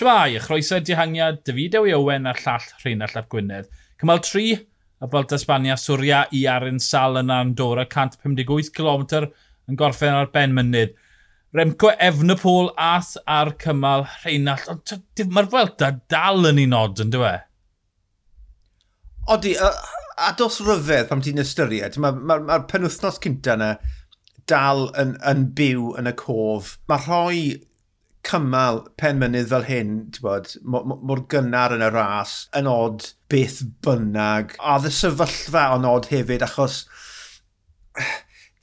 Trai, a chroeso'r dihangiad, Davidew i Owen a'r llall Rheinald Ap Gwynedd. Cymal 3, y Bwlt Esbania Swria i Arin Sal yn Andorra, 158 km yn gorffen ar ben mynydd. Remco Efnapol ath ar cymal Rheinald, ond mae'r Fwelta dal yn un od, yn dweud? Odi, a, a dos ryfedd pam ti'n ystyried, mae'r ma, ma, ma penwthnos cynta yna dal yn, yn byw yn y cof. Mae rhoi cymal penmynydd fel hyn, bod, mor gynnar yn y ras, yn od beth bynnag. A ddy sefyllfa yn od hefyd, achos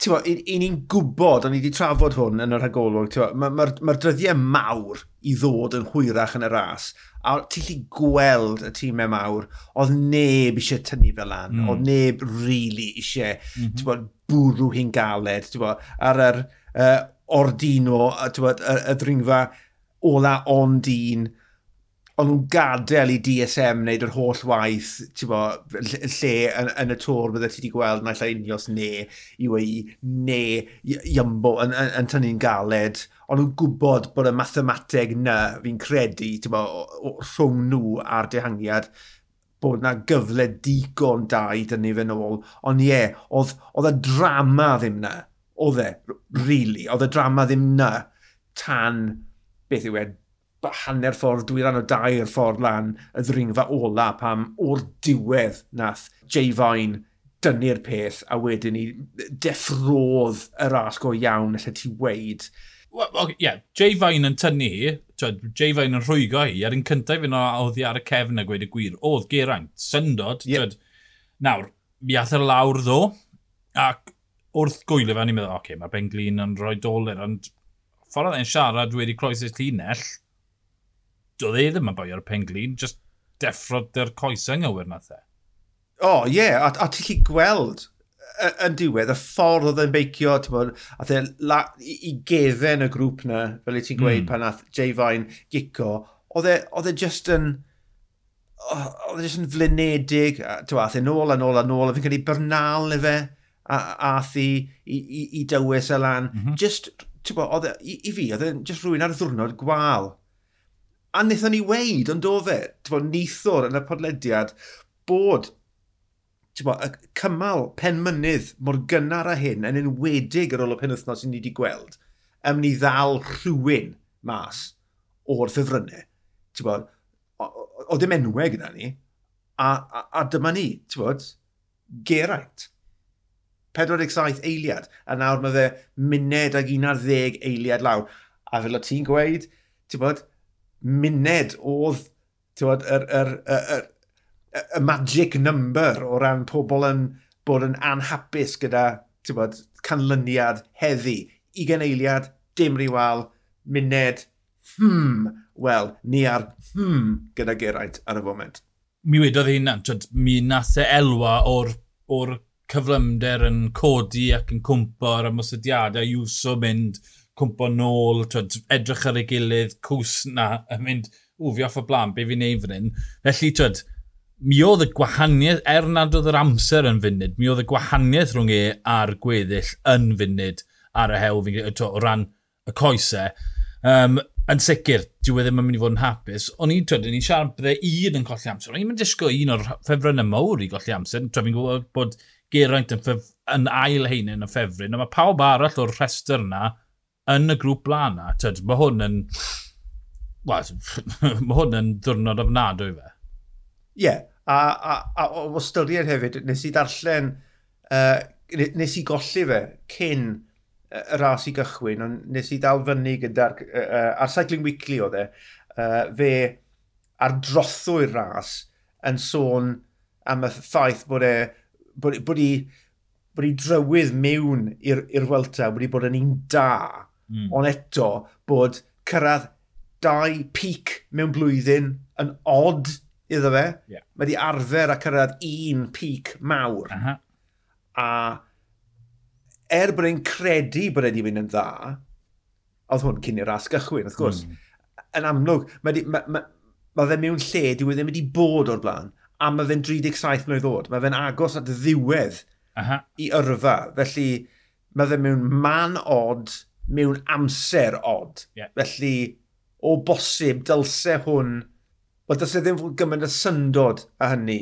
bod, i ni'n gwybod, o'n i wedi trafod hwn yn yr hagolwg, mae'r ma, ma, ma dryddiau mawr i ddod yn hwyrach yn y ras. A ti'n lli gweld y tîmau mawr, oedd neb eisiau tynnu fel lan, mm. oedd neb really eisiau mm -hmm. bod, bwrw hi'n galed. Bod, ar yr uh, o'r dyn o, bod, y, y ddringfa ola o'n dyn, ond nhw'n gadael i DSM wneud yr holl waith, bo, lle yn, yn, y tŵr bydde ti wedi gweld naill ai Unios ne, i wei, ne, Iambo yn, yn, yn tynnu'n galed, ond nhw'n gwybod bod y mathemateg na fi'n credu bo, rhwng nhw a'r dehangiad bod na gyfle digon da i dynnu fe nôl, ond ie, yeah, oedd, oedd y drama ddim na oedd e, really, oedd y drama ddim na tan, beth yw e, hanner ffordd, dwi ran o dair ffordd lan y ddringfa ola pam o'r diwedd nath Jay Fine dynnu'r peth a wedyn ni deffrodd y ras go iawn allai ti weid. Well, okay, yeah. Jay Fine yn tynnu hi, Jay Fine yn rhwygo hi, ar un cyntaf fy'n oedd hi ar y cefn a gweud y gwir, oedd Geraint, syndod. Yep. Nawr, mi ath yr lawr ddo, ac wrth gwylio fe, ni'n meddwl, oce, okay, mae Ben Glyn yn rhoi doler, ond ffordd oedd e'n siarad wedi croesi'r llinell, doedd e ddim yn boi o'r penglin, just deffrod yr coesau yng Nghywir na the. O, oh, ie, yeah, a, a ti'n chi gweld yn diwedd, y ffordd oedd e'n beicio, bod, a the, la, i, i gefen y grŵp na, fel i ti'n gweud mm. pan nath Jay Fine gico, oedd e just yn... Oedd e just yn e flinedig, a, a the nôl a nôl a nôl, a fi'n cael ei bernal i fe a, a thi i, i, i dywys y lan. Mm -hmm. Just, ti'n bo, oedd e, i, i fi, oedd e'n just rhywun ar y ddwrnod gwael. A wnaethon ni weid, ond oedd e, ti'n bo, nithwr yn y podlediad, bod bo, y cymal penmynydd mor gynnar a hyn yn enwedig ar ôl y penwthnos sy'n ni wedi gweld, ym ni ddal rhywun mas o'r ffefrynnau. Ti'n bo, oedd dim enwau gyda ni, a, a, a dyma ni, ti'n bod, Geraint. 47 eiliad, a nawr mae fe muned ag 11 eiliad lawr. A fel o ti'n gweud, ti'n bod, muned oedd bod, yr, yr, yr, yr, y magic number o ran pobl yn bod yn anhapus gyda bod, canlyniad heddi. 20 eiliad, dim riwal, muned, hmm, wel, ni ar hmm gyda Geraint ar y foment. Mi wedodd hi'n, mi nath e elwa o'r, or cyflymder yn codi ac yn cwmpo ar ymwysodiadau, Iwso mynd cwmpo nôl, twyd, edrych ar ei gilydd, cws na, yn mynd, ww, fi off o blaen, be fi'n neud fan hyn. Felly, twyd, mi oedd y gwahaniaeth, er nad oedd yr amser yn funud, mi oedd y gwahaniaeth rhwng e a'r gweddill yn funud ar y hew, fi'n o ran y coesau. Um, yn sicr, dwi e ddim yn mynd i fod yn hapus. O'n i'n twyd, o'n i'n siarad bydde un yn colli amser. O'n i'n mynd disgo un o'r ffefryn mawr i golli amser. Twyd, fi'n gwybod bod Geraint yn, ffef, yn ail hein yn y ffefryn, a mae pawb arall o'r rhestr yna yn y grŵp blaen na. Tyd, mae hwn yn... Wel, mae hwn yn ddwrnod ofnadw i fe. Ie, yeah, a, a, a, o ystyried hefyd, nes i darllen, uh, nes i golli fe cyn y ras i gychwyn, ond nes i dal fyny gyda'r... Uh, ar Cycling Weekly oedd e, uh, fe ar drothwy'r ras yn sôn am y ffaith bod e bod, bod, i, bod i drywydd mewn i'r Welta bod i bod yn un da, mm. ond eto bod cyrraedd dau pic mewn blwyddyn yn odd iddo fe. Yeah. Mae wedi arfer a cyrraedd un pic mawr. Uh -huh. A er bod e'n credu bod e wedi mynd yn dda, oedd hwn cyn i'r ras gychwyn, wrth gwrs, mm. yn amlwg, mae, ma, ma, ma, ma fe mewn lle dwi e wedi bod o'r blaen a mae fe'n 37 mlynedd oed. Mae fe'n agos at ddiwedd Aha. i yrfa. Felly, mae fe mewn man od, mewn amser od. Yeah. Felly, o bosib, dylse hwn... Wel, dylse ddim fod gymaint y syndod a hynny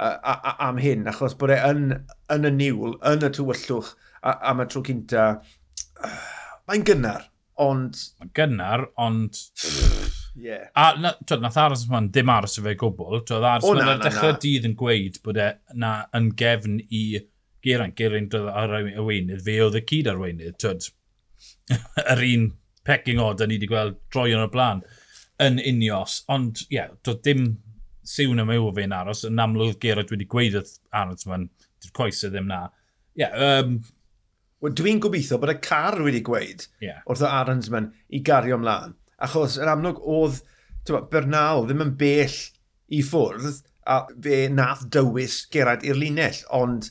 a, a, a, am hyn, achos bod e yn, yn y niwl, yn y tywyllwch am y tro cynta. Mae'n gynnar, ond... Mae'n gynnar, ond... Yeah. A na, twyd, nath aros yma'n ddim aros y fe gwbl. Twyd, aros yma'n na, dechrau dydd yn gweud bod e na yn gefn i Geraint. Geraint ar y weinydd, fe oedd y cyd ar weinydd. Twyd, yr un pecking order ni wedi gweld droi yn y blaen yn unios. Ond, ie, yeah, doedd dim siwn yma yw fe'n aros. Yn amlwg geraint wedi gweud wrth aros yma'n coesau ddim na. Ie, yeah, um, Wel, dwi'n gobeithio bod y car wedi gweud yeah. wrth o Arons i gario ymlaen achos yn amlwg oedd Bernal ddim yn bell i ffwrdd, a fe nath dywys Geraint i'r linell, ond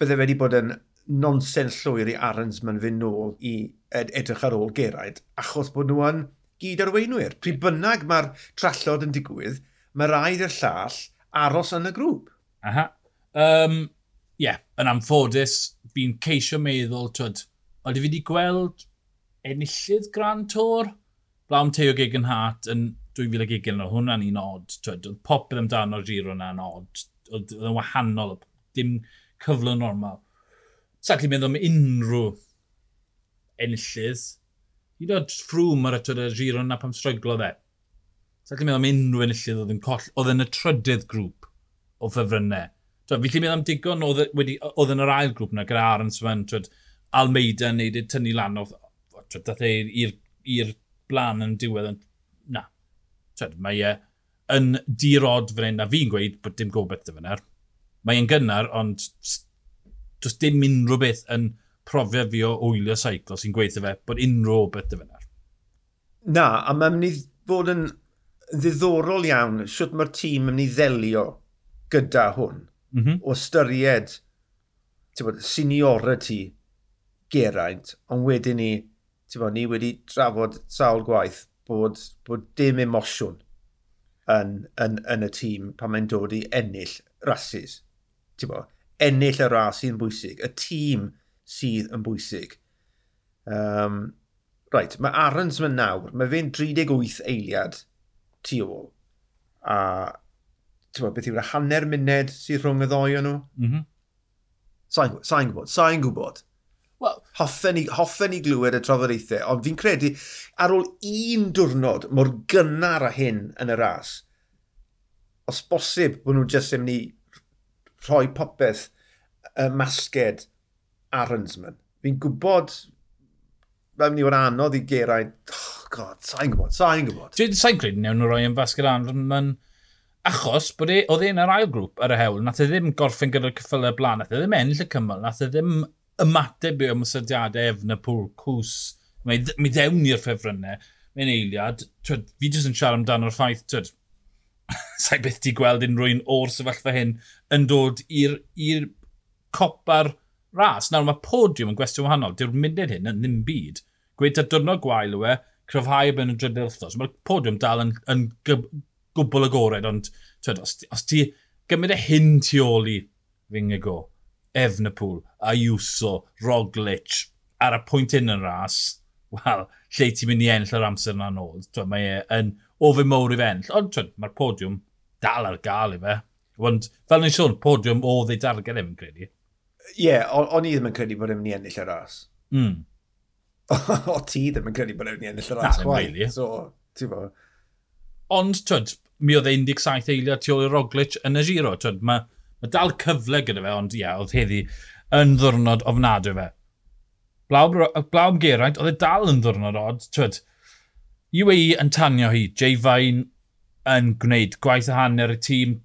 bydde wedi bod yn nonsens llwyr i Arons ma'n fynd nôl i ed edrych ar ôl Geraint, achos bod nhw yn gyd arweinwyr. Pryd bynnag mae'r trallod yn digwydd, mae rhaid i'r llall aros yn y grŵp. Aha. Um, yeah, yn amffodus, fi'n ceisio meddwl, twyd, oedd fi wedi gweld enillydd Grand Tour, blawn Teo Gigan Hart yn 2020, oedd hwnna'n un od. Twyd, oedd popeth amdano'r giro yna'n od. Oedd yn wahanol, dim cyfle normal. Sa'n cli meddwl am unrhyw enillydd. Hyd oed ffrwm ar y twyd y giro yna pam stryglo fe. Sa'n cli meddwl am unrhyw enillydd oedd yn coll. Oedd yn y trydydd grŵp o ffefrynnau. So, fi cli meddwl am digon oedd, e wedi, oedd yn yr ail grŵp yna gyda Arons Fan, twyd, Almeida yn neud i tynnu lan oedd dath e i'r blaen yn diwedd yn... Na. Twyd, mae e yn dirod fan hyn, a fi'n gweud bod dim gobeith dy fan. Mae e'n gynnar, ond does dim unrhyw beth yn profiad fi o wylio seiclo sy'n gweithio fe bod unrhyw beth dy fan. Na, a mae'n mynd i fod yn ddiddorol iawn sut mae'r tîm yn mynd i ddelio gyda hwn mm -hmm. o ystyried bod, seniority geraint, ond wedyn ni bo, ni wedi trafod sawl gwaith bod, bod dim emosiwn yn, yn, yn y tîm pan mae'n dod i ennill rasis. Bo, ennill y ras sy'n bwysig, y tîm sydd yn bwysig. Um, right, mae Arons mewn nawr, mae fe'n 38 eiliad tu ôl. A ti'n beth yw'r hanner munud sydd rhwng y ddoi o nhw? Mm -hmm. Sa'n gwybod, sa'n gwybod. Well, hoffen i, hoffen i glywed y trafodaethau, ond fi'n credu ar ôl un diwrnod mor gynnar a hyn yn y ras, os bosib bod nhw'n jyst yn mynd i rhoi popeth y masged Aronsman. Fi'n gwybod, mae'n mynd i fod anodd i Geraint, oh god, sa'n gwybod, sa'n gwybod. Dwi'n sa'n credu newn nhw roi yn fasged Aronsman achos bod e, oedd e'n yr ail grŵp ar y hewl, nath e ddim gorffen gyda'r cyffylau blaen, nath e ddim ennill y cymal, nath e ddim ymateb i o ymwysadiadau Efnapol, Cws, mae, mi ddewn i'r ffefrynnau, mae'n eiliad, twyd, fi jyst yn siarad amdano'r ffaith, twyd, sa'i beth ti gweld unrhyw'n o'r sefyllfa hyn yn dod i'r copa'r ras. Nawr mae podiwm yn gwestiwn wahanol, dyw'r munud hyn yn ddim byd. Gweud ta dwrnod gwael yw e, cryfhau yn y drydydd wythnos. Mae'r podiwm dal yn, yn gwbl agored, ond twyd, os, os ti gymryd y hyn tu ôl i fy'n go, Efnapol, Ayuso, Roglic, ar y pwynt un yn ras, wel, lle ti'n mynd i enll yr amser yna'n ôl. Mae e yn ofyn mowr i fe enll, ond mae'r podiwm dal ar gael i fe. Ond fel ni'n sôn, podiwm o ei darged efo'n credu. Ie, yeah, o'n i ddim yn credu bod e'n mynd i ennill y ras. Mm. o ti ddim yn credu bod e'n mynd i ennill y ras. Na, really. So, ti'n bo. Ond, twyd, mi oedd e 17 eiliad tu ôl i Roglic yn y giro. Twyd, mae Mae dal cyfle gyda fe, ond ia, oedd heddi yn ddwrnod ofnadwy fe. Blawb, blawb Geraint, oedd e dal yn ddwrnod od. Twyd, UAE yn tanio hi, Jay Fain yn gwneud gwaith a hanner y tîm,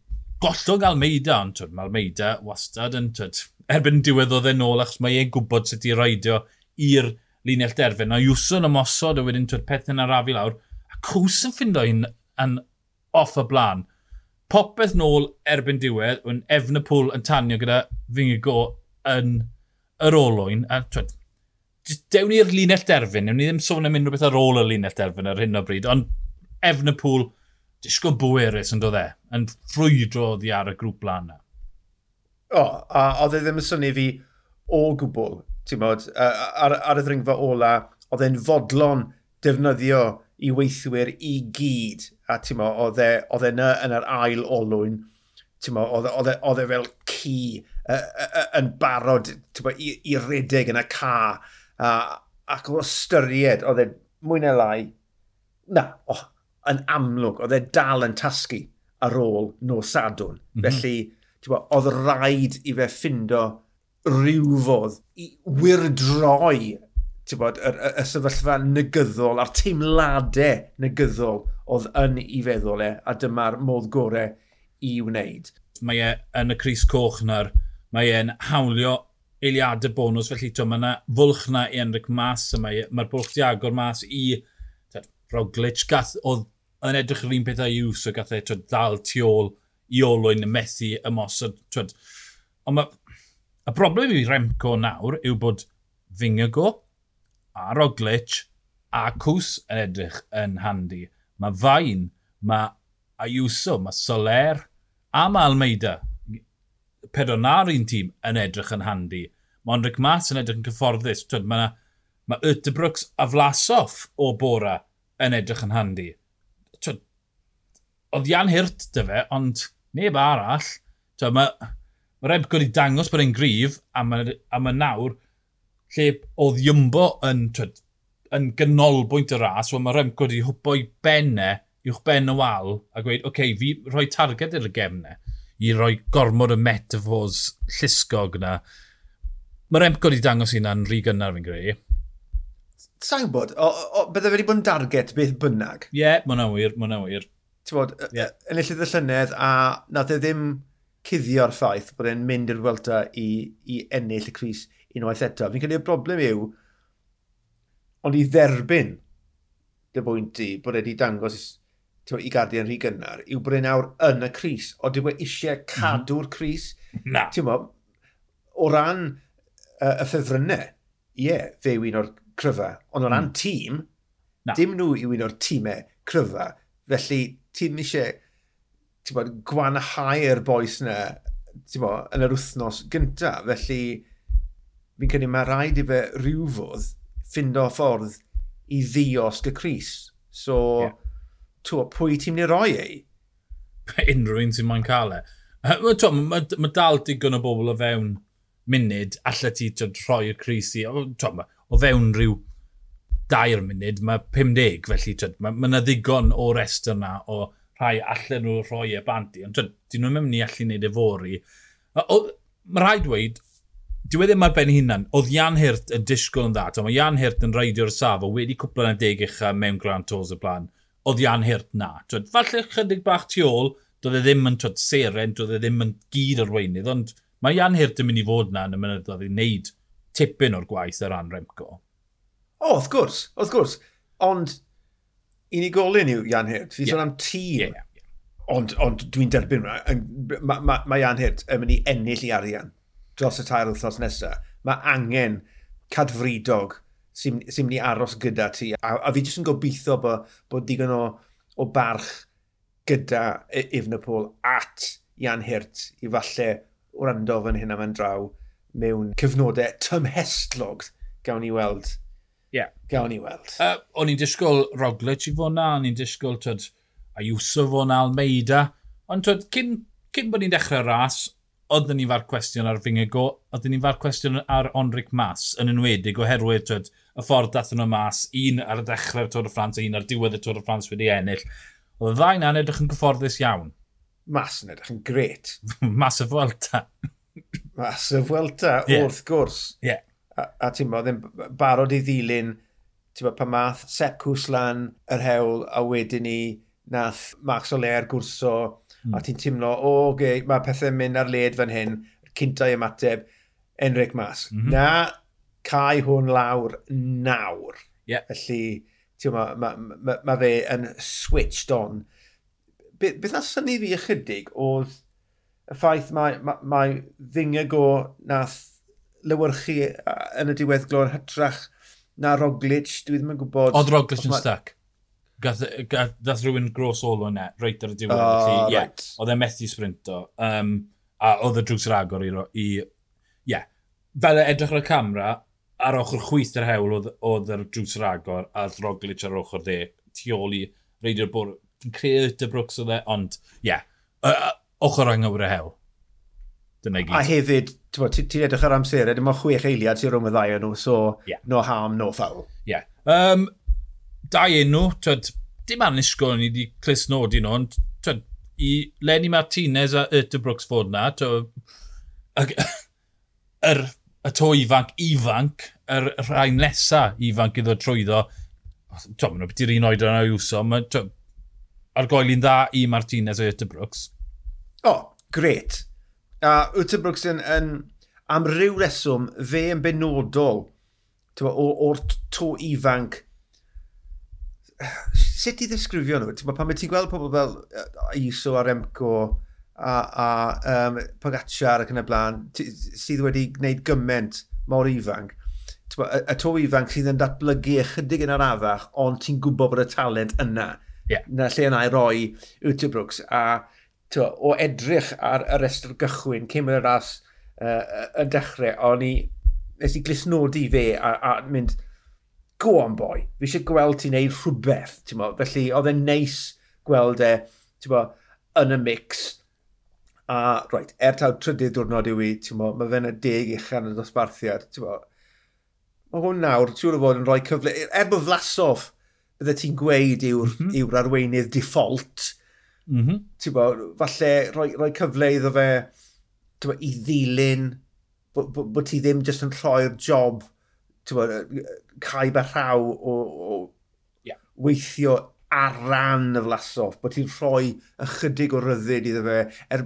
gollwng Almeida, ond twyd, mae Almeida wastad yn, twyd, erbyn diwedd oedd e'n ôl, achos mae e'n gwybod sut i raidio i'r linell derfyn. Na Iwson ymosod a wedyn twyd pethau'n arafu lawr, a Cws yn ffindo hi'n off y blaen popeth nôl erbyn diwedd, yn efn y pŵl yn tanio gyda go yn yr olwyn, a twed, dewn i'r linell derfyn, newn ni ddim sôn am unrhyw beth ar ôl y linell derfyn ar hyn o bryd, ond efn y pŵl, disgo bwerus yn dod e, yn ffrwydro oddi ar y grŵp blaen na. O, a oedd e ddim yn syni fi o gwbl, ti'n bod, ar, ar y ddringfa ola, oedd e'n fodlon defnyddio i weithwyr i gyd a ti'n mo, oedd e yna yn yr ail olwyn, ti'n mo, e, oedd e fel ci yn barod mo, i, i redeg yn y ca, a, ac o ystyried, oedd e mwy neu lai, na, oh, yn amlwg, oedd e dal yn tasgu ar ôl nos sadwn. Mm -hmm. Felly, ti'n bo, oedd rhaid i fe ffindo rhyw fodd i wirdroi bod, y, y, y sefyllfa negyddol a'r teimladau negyddol oedd yn ei feddwl e, a dyma'r modd gorau i wneud. Mae e yn y Cris Coch na'r, mae e'n hawlio eiliadau bonus, felly to, mae yna fwlch na i Enric Mas, a mae'r mae e, bwlch di agor mas i tad, Roglic, gath, oedd yn edrych yr un pethau i yw, o gath e to, dal tu ôl i olwyn y methu ymosod. Twyd. Ond mae, y broblem i Remco nawr yw bod Fingago a Roglic a Cws yn edrych yn handi. Mae Fain, mae Ayuso, mae Soler a mae Almeida. Pedro na'r un tîm yn edrych yn handi. Mae Ondric Mas yn edrych yn cyfforddus. Twyd, mae, mae Ytterbrooks a Vlasov o Bora yn edrych yn handi. Twyd, oedd Jan Hirt dy fe, ond neb arall. Twyd, mae, mae Rebco wedi dangos bod e'n grif a mae, a mae nawr lle oedd Iwmbo yn, twyd, yn gynolbwynt y ras, wel mae Remco wedi hwpo i benne, uwch ben y wal, a gweud, oce, okay, fi rhoi targed i'r gemne, i roi gormod y metafos llusgog yna. Mae Remco wedi dangos hynna'n rhy gynnar fi'n greu. Sa'n bod, o, o, bydde wedi bod yn darget beth bynnag. Ie, yeah, mae'n awyr, mae'n awyr. Ti'n bod, yeah. enillydd y llynedd, a nath e ddim cuddio'r ffaith bod e'n mynd i'r welta i, i ennill y Cris unwaith eto. Fi'n credu y broblem yw, ond i dderbyn dy bwynt i bod wedi dangos tywa, i Guardian rhy gynnar, yw bod e nawr yn y Cris, o dyw e eisiau mhm. cadw'r Cris. Na. Mo, o ran uh, y ffefrynnau, ie, yeah, fe yw un o'r cryfa, ond o ran mm. tîm, Na. dim nhw yw un o'r tîmau cryfa, felly ti'n eisiau bod, gwanhau'r boes yna bod, yn yr wythnos gyntaf, felly fi'n cynnig mae rhaid i fe rhyw fodd ffindo ffordd i ddiosg y Cris. So, yeah. twa, pwy ti'n mynd i roi ei? Unrhyw un sy'n mae'n cael e. Mae ma, ma dal digon o bobl o fewn munud, allet ti rhoi y Cris i, O, ma, o fewn rhyw dair munud, mae 50, felly mae ma yna ddigon o rest yna o rhai allan nhw rhoi e banti, ond dyn nhw'n mynd i allu wneud e fori. Mae rhaid dweud, dwi wedi mae'r ben hunan, oedd Jan Hirt yn disgwyl yn dda. Tom, mae Jan Hirt yn raidio'r o wedi cwpl yn y deg eich mewn Grand Tours y blaen. Oedd Jan Hirt na. Twyd, falle chydig bach tu ôl, doedd e ddim yn twyd, seren, doedd e ddim yn gyd o'r weinydd, ond mae Jan Hirt yn mynd i fod na yn y mynyddoedd i wneud tipyn o'r gwaith ar ran Remco. O, oh, wrth gwrs, wrth gwrs. Ond unigolyn yw Jan Hirt. Fi yeah. sôn am tîm. Yeah, yeah. Ond, ond dwi'n derbyn hwnna. Mae ma, ma Jan Hirt yn mynd i ennill i arian dros y tair wythnos nesaf, mae angen cadfridog sy'n sy mynd i aros gyda ti. A, a fi jyst yn gobeithio bod, bod digon o, o barch gyda e, Ifnapol at Ian Hirt i falle wrando fan hyn am yn draw mewn cyfnodau tymhestlog gawn ni weld. Ie. Yeah. Gawn ni weld. Uh, o'n i'n disgwyl Roglic i fod na, o'n i'n disgwyl twyd, Ayuso fod na Almeida, ond twyd, cyn, cyn bod ni'n dechrau ras, oedden ni'n far cwestiwn ar Fingego, oedden ni'n far cwestiwn ar Onric Mas, yn enwedig oherwydd twyd, y ffordd dath nhw mas, un ar y dechrau'r Tôr y Ffrans, a un ar diwedd y Tôr y Ffrans wedi ennill. Oedd y ddau na'n edrych yn gyfforddus iawn. Mas yn edrych yn gret. mas y Fwelta. mas y Fwelta, yeah. wrth gwrs. Yeah. A, a ti'n bod, ddim barod i ddilyn, ti'n bod, pa math Sepp Cwslan yr hewl, a wedyn ni nath Max Oler gwrso mm. a ti'n teimlo, o, oh, okay, mae pethau'n mynd ar led fan hyn, cyntau ymateb, Enric Mas. Mm -hmm. Na, cae hwn lawr nawr. Yeah. Felly, ti'n ma, ma, ma, ma fe yn switched on. Be, beth na syni fi ychydig oedd y ffaith mae, mae, mae ddingeg o nath lywyrchu yn y diweddglo yn hytrach na Roglic, dwi ddim yn gwybod... Oedd Roglic yn stuck? gath, gath, gath rhywun gros olo yna, reit ar y diwedd. Oh, felly, yeah, right. Oedd e methu sprinto. Um, a oedd y drws yr agor i... i yeah. Fel e edrych ar y camera, ar ochr chwyth yr hewl oedd yr drws yr agor, a Roglic ar ochr dde, tu ôl i reidio'r bwr. Fi'n creu y Brooks oedd e, ond, ie, yeah, ochr anghywyr y hewl. Dyna i gyd. A hefyd, ti'n edrych ar amser, dim ond chwech eiliad sy'n rhwng y ddau nhw, so yeah. no harm, no foul. Ie. Yeah. Um, dau enw, twyd, dim anisgol ni wedi clisnodi nhw, ond twyd, i Lenny Martinez a Erta Brooks fod na, twyd, y, y, y to ifanc ifanc, y rhai nesa ifanc iddo trwyddo, twyd, maen nhw beth i'r un oedran o'i wso, mae, twyd, ar goeli'n dda i Martinez a Erta Brooks. O, oh, gret. A uh, Brooks yn, yn, am ryw reswm, fe yn benodol o'r to ifanc sut i ddisgrifio nhw? Ti'n pan mae ti'n gweld pobl fel Iso a Remco a, a um, Pogacar ac yn y blaen, sydd wedi gwneud gyment mor ifanc, y, y to ifanc sydd yn datblygu ychydig yn yr arafach, ond ti'n gwybod bod y talent yna. Yeah. Na lle yna i roi Uta Brooks, A to, o edrych ar y restr gychwyn, cym yr ras uh, y dechrau, o'n i, nes i glisnodi fe a, a mynd, go on boy, fi eisiau gweld ti'n neud rhywbeth, ti'n mo. Felly, oedd e'n neis gweld e, ti'n mo, yn y mix. A, right, er taw trydydd diwrnod yw i, ti'n mo, mae fe'n y deg uchan y dosbarthiad, ti'n mo. Mae hwn nawr, ti'n gwybod bod yn rhoi cyfle, er, er bod flasof, bydde ti'n gweud yw'r mm -hmm. yw arweinydd default, mm -hmm. ti'n bo, falle rhoi, rhoi cyfle iddo fe, ti'n bo, i ddilyn, bod bo, bo ti ddim jyst yn rhoi'r job bod, caib a rhaw o, o yeah. weithio ar ran y flasoff, bod ti'n rhoi ychydig o ryddid iddo fe. Er,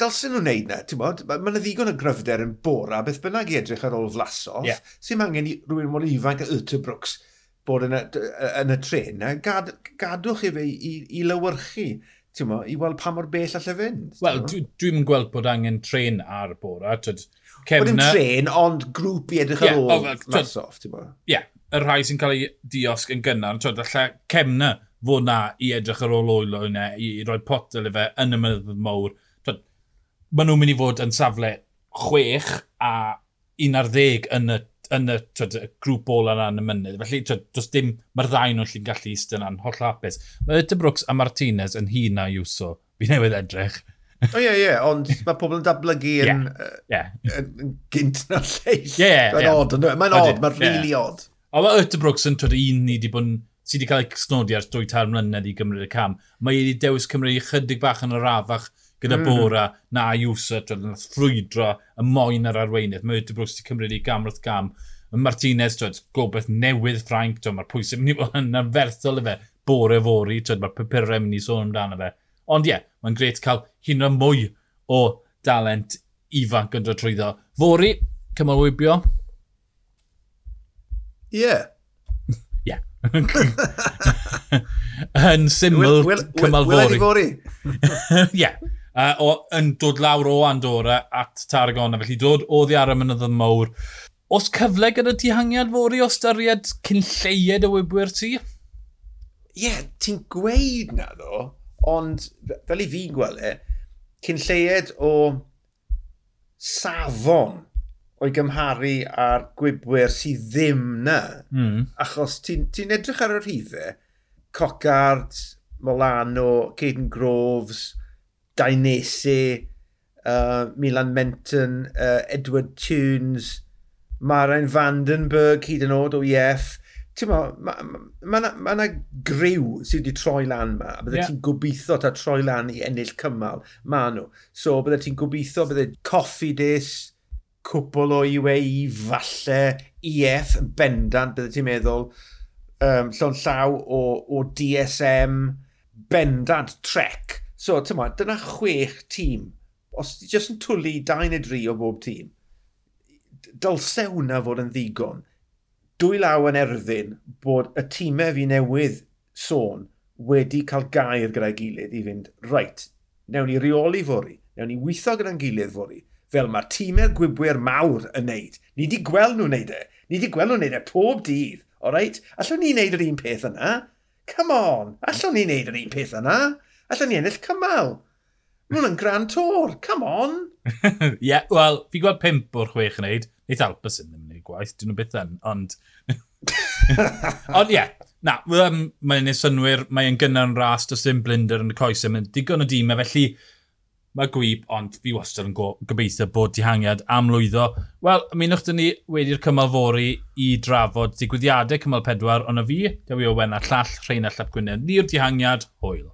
dylsyn nhw'n neud na, ti'n bod? Mae yna ddigon o gryfder yn bora, beth bynnag i edrych ar ôl flasoff, yeah. sy'n angen i rhywun mor ifanc a Utterbrooks bod yn y, yn y tren gad, gadwch i fe i, i lywyrchu, ti'n mo, i weld pa mor bell allai fynd. Wel, dwi'n dwi gweld bod angen tren ar bora, tyd, Cefna... Bod tren, ond grŵp i edrych ar yeah, ôl oh, ti'n bod? Ie, yeah, y rhai sy'n cael ei diosg yn gynnar, twyd, allai cefna fod na i edrych ar ôl oelo yna, i, i roi pot yle fe yn y mynydd mawr. Twyd, maen nhw'n mynd i fod yn safle chwech a 11 yn y yn y, twyd, y grŵp ôl yna yn y mynydd. Felly, twyd, does dim, mae'r ddau nhw'n llun gallu eistedd yna'n holl hapus. Mae Yta Brooks a Martinez yn hun na Iwso. Fi newydd edrych. O ie, ie, ond mae pobl yn datblygu yn, yeah. yeah. yn gynt na lleill. Ie, ie. Mae'n odd, mae'n odd, mae'n really odd. O, mae Ertebrooks yn twyd un ni wedi bod yn sydd wedi cael ei cysnodi ar dwy tair mlynedd i gymryd y cam. Mae wedi dewis Cymru chydig bach yn yr afach gyda mm. Bora na iwsa twyd, yn ffrwydro y moyn ar arweinydd. Mae Ertebrooks wedi cymryd i gam wrth gam. Mae Martinez, twyd, gobeith newydd Ffrainc, twyd, mae'r pwysau mynd i fod yn anferthol i fe. Bore fori, twyd, mae'r papurau mynd i sôn amdano fe. Ond ie, yeah, mae'n gret cael hyn o mwy o dalent ifanc yn dod trwyddo. Fori, cymal wybio? Ie. Ie. Yn syml, cymal fori. fori. Ie. Yn dod lawr o Andorra at Tarragona, felly dod o ddi ar y mynydd mawr. Os cyfle gyda dihangiad fori o styried cyn lleied y wybwyr ti? Ie, yeah, ti'n gweud na ddo ond fel i fi'n gweld e, cyn lleied o safon o'i gymharu a'r gwybwyr sydd ddim na. Mm. Achos ti'n ti, edrych ar yr hyddau, Cocard, Molano, Caden Groves, Dainese, uh, Milan Menton, uh, Edward Tunes, Marain Vandenberg hyd yn oed o EF, ti'n mo, mae ma, ma, ma, ma na griw sydd wedi troi lan ma, a bydde yeah. ti'n gobeithio ta troi lan i ennill cymal, ma nhw. So bydde ti'n gobeithio bydde coffi dis, cwpl o UAE, falle, EF, bendant, bydde ti'n meddwl, um, llon llaw o, o DSM, bendant, trec. So, ti'n mo, dyna chwech tîm. Os ti jyst yn twlu dau neu dri o bob tîm, dylse hwnna fod yn ddigon dwy law yn erfyn bod y tîmau fi newydd sôn wedi cael gair gyda'i gilydd i fynd, reit, newn ni reoli fori, newn ni weithio gyda'n gilydd fori, fel mae'r tîmau gwybwyr mawr yn neud. Ni wedi gweld nhw'n neud e. Ni wedi gweld nhw'n neud e pob dydd, o reit? Allwn ni wneud yr un peth yna? Come on, allwn ni wneud yr un peth yna? Allwn ni ennill cymal? Mae hwnna'n gran tor, come on! Ie, yeah, wel, fi gweld pimp o'r chwech yn neud, neith Alpes yn ddim neud gwaith, dyn nhw beth yn, ond... ond ie, yeah, na, um, mae'n ei synwyr, mae'n gynnar yn ras, does dim blinder yn y coesau, mae'n digon o dîmau, felly mae gwyb, ond fi wastad yn gobeithio bod dihangiad am lwyddo. Wel, ymunwch dyn ni wedi'r cymal fori i drafod digwyddiadau cymal pedwar, ond y fi, Dewi Owen a llall Rheina Llap Gwynedd, ni'r dihangiad, hwyl.